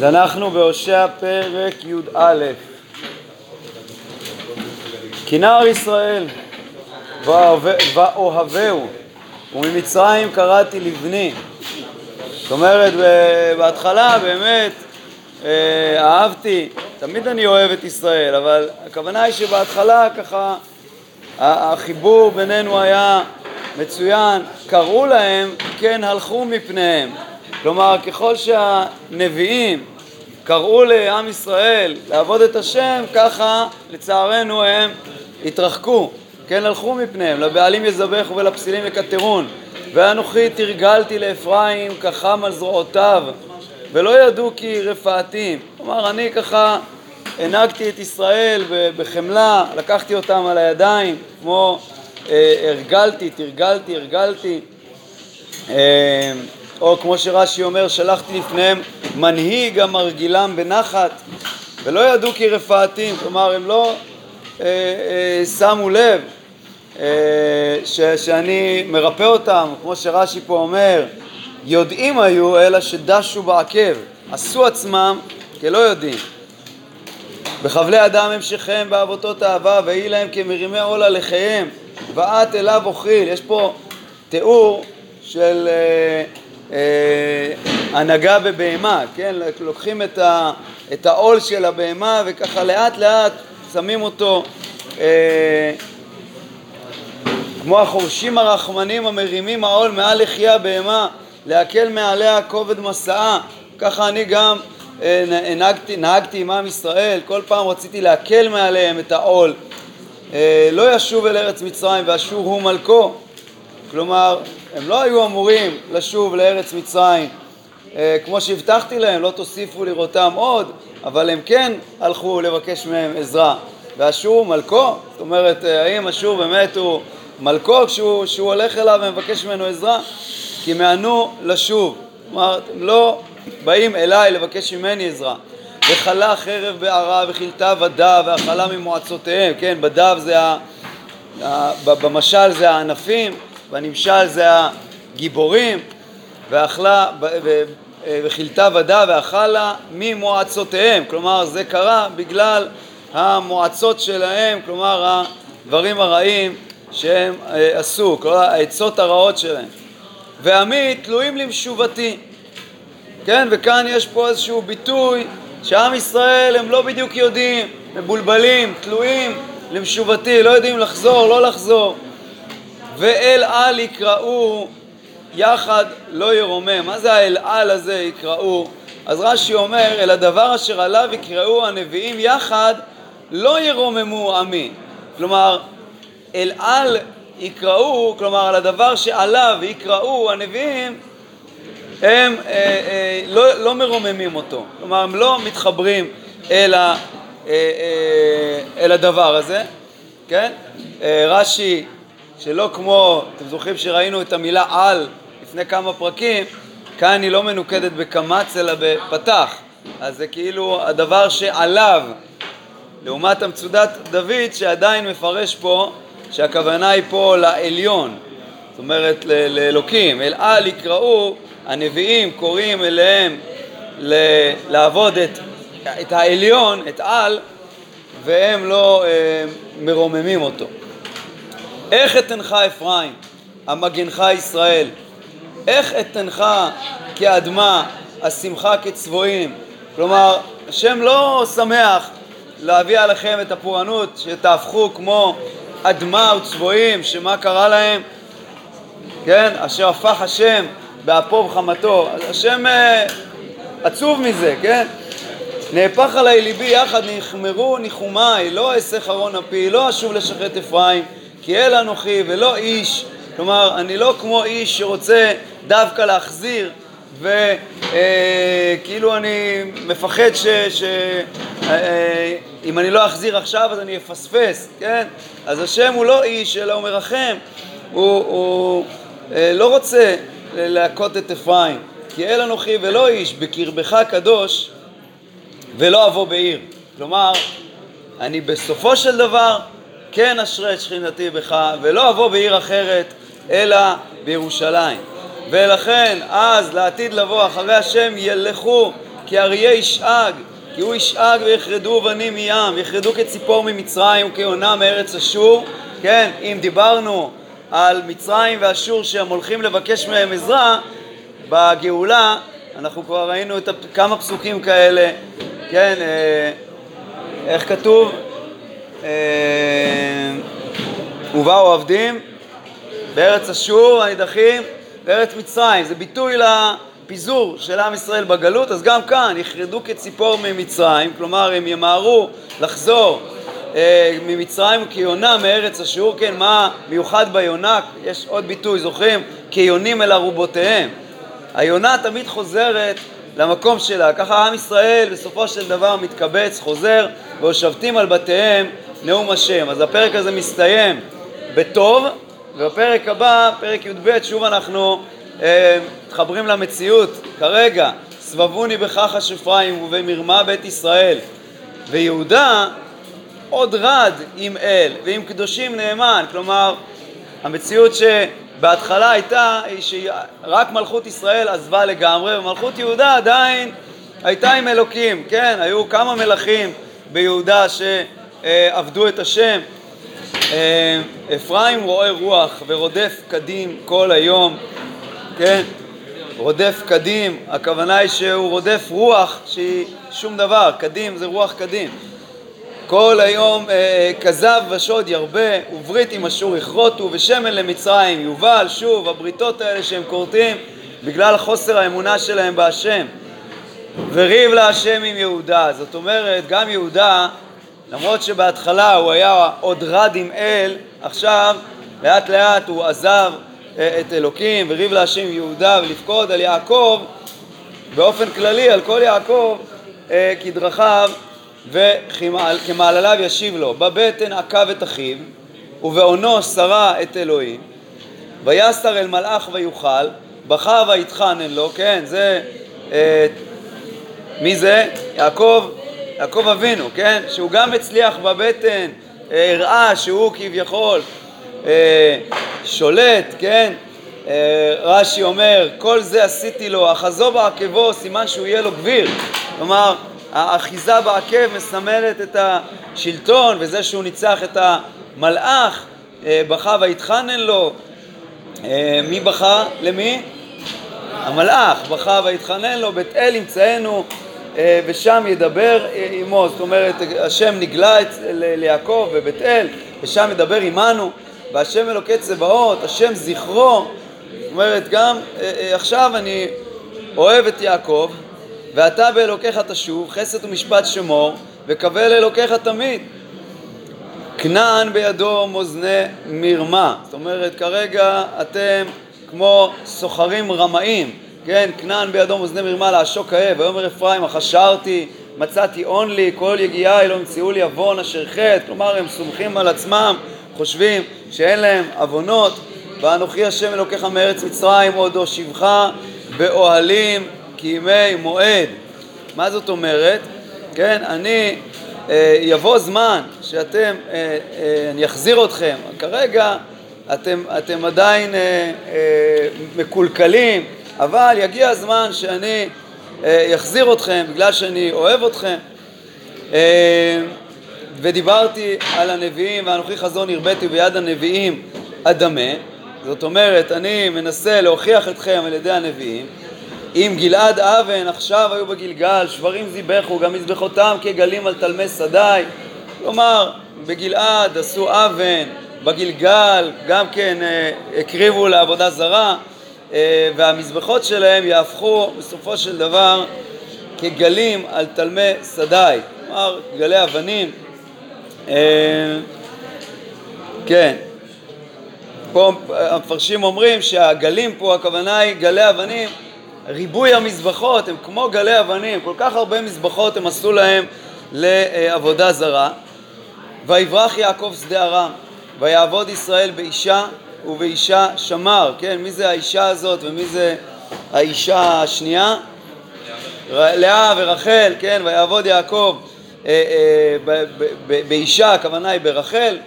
אז אנחנו בהושע פרק י"א. כי נער ישראל ואוהבהו וממצרים קראתי לבני. זאת אומרת, בהתחלה באמת אה, אהבתי, תמיד אני אוהב את ישראל, אבל הכוונה היא שבהתחלה ככה החיבור בינינו היה מצוין, קראו להם, כן הלכו מפניהם. כלומר, ככל שהנביאים קראו לעם ישראל לעבוד את השם, ככה לצערנו הם התרחקו, כן הלכו מפניהם, לבעלים יזבחו ולפסילים יקטרון. ואנוכי תרגלתי לאפרים כחם על זרועותיו, ולא ידעו כי רפאתים. כלומר, אני ככה הנהגתי את ישראל בחמלה, לקחתי אותם על הידיים, כמו אה, הרגלתי, תרגלתי, הרגלתי. אה, או כמו שרש"י אומר, שלחתי לפניהם מנהיג המרגילם בנחת, ולא ידעו כי רפאתים, כלומר הם לא אה, אה, שמו לב אה, ש, שאני מרפא אותם, כמו שרש"י פה אומר, יודעים היו אלא שדשו בעקב, עשו עצמם כלא יודעים. בחבלי אדם המשכם בעבותות אהבה ויהי להם כמרימי עול עליכיהם ואת אליו אוכיל. יש פה תיאור של אה, הנהגה בבהמה, כן? לוקחים את, ה, את העול של הבהמה וככה לאט לאט שמים אותו אה, כמו החורשים הרחמנים המרימים העול מעל לחיי הבהמה להקל מעליה כובד מסעה. ככה אני גם אה, נהגתי, נהגתי עם עם ישראל, כל פעם רציתי להקל מעליהם את העול. אה, לא ישוב אל ארץ מצרים ואשור הוא מלכו. כלומר הם לא היו אמורים לשוב לארץ מצרים אה, כמו שהבטחתי להם, לא תוסיפו לראותם עוד, אבל הם כן הלכו לבקש מהם עזרה. ואשור מלכו, זאת אומרת, אה, האם אשור באמת הוא מלכו כשהוא הולך אליו ומבקש ממנו עזרה? כי מענו לשוב. כלומר, הם לא באים אליי לבקש ממני עזרה. וכלה חרב בערה וכילתה ודב ואכלה ממועצותיהם, כן, בדב זה ה... במשל זה הענפים, בנמשל זה הגיבורים, ואכלה, וכילתה ודה ואכלה ממועצותיהם, כלומר זה קרה בגלל המועצות שלהם, כלומר הדברים הרעים שהם אה, עשו, כלומר העצות הרעות שלהם. ועמי תלויים למשובתי, כן, וכאן יש פה איזשהו ביטוי שעם ישראל הם לא בדיוק יודעים, מבולבלים, תלויים למשובתי, לא יודעים לחזור, לא לחזור. ואל על יקראו יחד לא ירומם. מה זה האל על הזה יקראו? אז רש"י אומר, אל הדבר אשר עליו יקראו הנביאים יחד לא ירוממו עמי. כלומר, אל על יקראו, כלומר על הדבר שעליו יקראו הנביאים, הם אה, אה, לא, לא מרוממים אותו. כלומר, הם לא מתחברים אל, ה, אה, אה, אל הדבר הזה, כן? אה, רש"י שלא כמו, אתם זוכרים שראינו את המילה על לפני כמה פרקים, כאן היא לא מנוקדת בקמץ אלא בפתח, אז זה כאילו הדבר שעליו, לעומת המצודת דוד שעדיין מפרש פה שהכוונה היא פה לעליון, זאת אומרת לאלוקים, אל על יקראו, הנביאים קוראים אליהם ל- לעבוד את, את העליון, את על, והם לא אה, מרוממים אותו. איך אתנך אפרים, המגנך ישראל, איך אתנך כאדמה, השמחה כצבועים. כלומר, השם לא שמח להביא עליכם את הפורענות, שתהפכו כמו אדמה וצבועים, שמה קרה להם? כן, אשר הפך השם באפו וחמתו. השם אה, עצוב מזה, כן? נהפך עלי ליבי יחד נחמרו ניחומיי, לא אעשה חרון אפי, לא אשוב לשחט אפרים. כי אל אנוכי ולא איש, כלומר אני לא כמו איש שרוצה דווקא להחזיר וכאילו אה, אני מפחד שאם אה, אה, אני לא אחזיר עכשיו אז אני אפספס, כן? אז השם הוא לא איש אלא הוא מרחם, הוא, הוא אה, לא רוצה להכות את אפרים. כי אל אנוכי ולא איש בקרבך קדוש ולא אבוא בעיר. כלומר אני בסופו של דבר כן אשרה את שכינתי בך, ולא אבוא בעיר אחרת, אלא בירושלים. ולכן, אז לעתיד לבוא אחרי השם ילכו כי אריה ישאג, כי הוא ישאג ויחרדו בנים מים, יחרדו כציפור ממצרים וכיונה מארץ אשור. כן, אם דיברנו על מצרים ואשור שהם הולכים לבקש מהם עזרה בגאולה, אנחנו כבר ראינו את כמה פסוקים כאלה, כן, אה, איך כתוב? אה, ובאו עבדים בארץ אשור הנידחים בארץ מצרים, זה ביטוי לפיזור של עם ישראל בגלות, אז גם כאן יחרדו כציפור ממצרים, כלומר הם ימהרו לחזור אה, ממצרים כיונה מארץ אשור, כן, מה מיוחד ביונה? יש עוד ביטוי, זוכרים? כיונים אל ארובותיהם. היונה תמיד חוזרת למקום שלה, ככה עם ישראל בסופו של דבר מתקבץ, חוזר, והושבתים על בתיהם נאום השם. אז הפרק הזה מסתיים בטוב, ובפרק הבא, פרק י"ב, שוב אנחנו אה, מתחברים למציאות כרגע, סבבוני בכחש אפרים ובמרמה בית ישראל. ויהודה עוד רד עם אל ועם קדושים נאמן, כלומר המציאות שבהתחלה הייתה שרק מלכות ישראל עזבה לגמרי ומלכות יהודה עדיין הייתה עם אלוקים, כן, היו כמה מלכים ביהודה שעבדו את השם אה, אפרים רואה רוח ורודף קדים כל היום, כן? רודף קדים, הכוונה היא שהוא רודף רוח שהיא שום דבר, קדים זה רוח קדים. כל היום אה, כזב ושוד ירבה, וברית עם אשור יכרותו, ושמן למצרים יובל, שוב, הבריתות האלה שהם כורתים בגלל חוסר האמונה שלהם בהשם. וריב להשם עם יהודה, זאת אומרת, גם יהודה למרות שבהתחלה הוא היה עוד רד עם אל, עכשיו לאט לאט הוא עזב אה, את אלוקים וריב להשם יהודה ולפקוד על יעקב באופן כללי על כל יעקב אה, כדרכיו וכמעלליו ישיב לו בבטן עקב את אחיו ובעונו שרה את אלוהים ויסר אל מלאך ויוכל בכה ויתחנן לו כן זה אה, מי זה? יעקב יעקב אבינו, כן? שהוא גם הצליח בבטן, אה, הראה שהוא כביכול אה, שולט, כן? אה, רש"י אומר, כל זה עשיתי לו, אחזו בעקבו, סימן שהוא יהיה לו גביר. כלומר, האחיזה בעקב מסמלת את השלטון, וזה שהוא ניצח את המלאך, בכה ויתחנן לו. מי בכה? למי? המלאך בכה ויתחנן לו, בית אל ימצאנו ושם ידבר עמו, זאת אומרת השם נגלה ליעקב בבית אל ושם ידבר עמנו והשם אלוקי צבאות, השם זכרו, זאת אומרת גם אה, אה, עכשיו אני אוהב את יעקב ואתה באלוקיך תשוב, חסד ומשפט שמור וקבל אלוקיך תמיד. כנען בידו מאזני מרמה, זאת אומרת כרגע אתם כמו סוחרים רמאים כן, כנען בידו מאזני מרמה לעשוק האב, ויאמר אפרים, החשרתי, מצאתי און לי, כל יגיעי לא ימצאו לי עוון אשר חטא, כלומר הם סומכים על עצמם, חושבים שאין להם עוונות, ואנוכי השם אלוקיך מארץ מצרים עוד הושיבך באוהלים כימי מועד. מה זאת אומרת? כן, אני, אה, יבוא זמן שאתם, אה, אה, אני אחזיר אתכם, כרגע אתם, אתם עדיין אה, אה, מקולקלים אבל יגיע הזמן שאני אחזיר אה, אתכם בגלל שאני אוהב אתכם. אה, ודיברתי על הנביאים ואנוכי חזון הרביתי ביד הנביאים אדמה. זאת אומרת אני מנסה להוכיח אתכם על ידי הנביאים. אם גלעד אבן עכשיו היו בגלגל שברים זיבחו גם מזבחותם כגלים על תלמי שדי. כלומר בגלעד עשו אבן בגלגל גם כן אה, הקריבו לעבודה זרה והמזבחות שלהם יהפכו בסופו של דבר כגלים על תלמי סדאי, כלומר גלי אבנים. אה, כן, פה המפרשים אומרים שהגלים פה, הכוונה היא גלי אבנים, ריבוי המזבחות הם כמו גלי אבנים, כל כך הרבה מזבחות הם עשו להם לעבודה זרה. ויברח יעקב שדה ארם, ויעבוד ישראל באישה ובאישה שמר, כן? מי זה האישה הזאת ומי זה האישה השנייה? לאה ורחל, כן? ויעבוד יעקב אה, אה, באישה, הכוונה היא ברחל,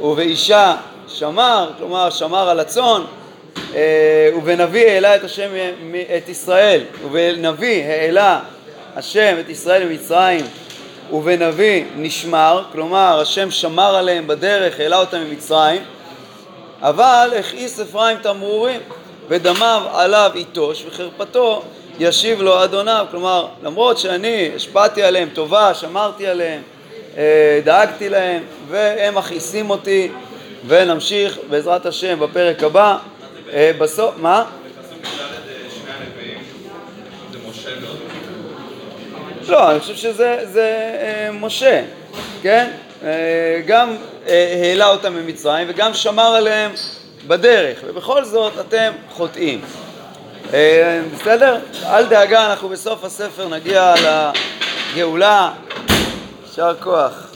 ובאישה שמר, כלומר שמר על הצאן, אה, ובנביא העלה את השם את ישראל, ובנביא העלה השם את ישראל ממצרים ובנביא נשמר, כלומר השם שמר עליהם בדרך, העלה אותם ממצרים, אבל הכעיס אפרים תמרורים ודמיו עליו יטוש וחרפתו ישיב לו אדוניו, כלומר למרות שאני השפעתי עליהם טובה, שמרתי עליהם, אה, דאגתי להם והם מכעיסים אותי ונמשיך בעזרת השם בפרק הבא אה, בסוף, מה? לא, אני חושב שזה זה, אה, משה, כן? אה, גם אה, העלה אותם ממצרים וגם שמר עליהם בדרך, ובכל זאת אתם חוטאים. אה, בסדר? אל דאגה, אנחנו בסוף הספר נגיע לגאולה. יישר כוח.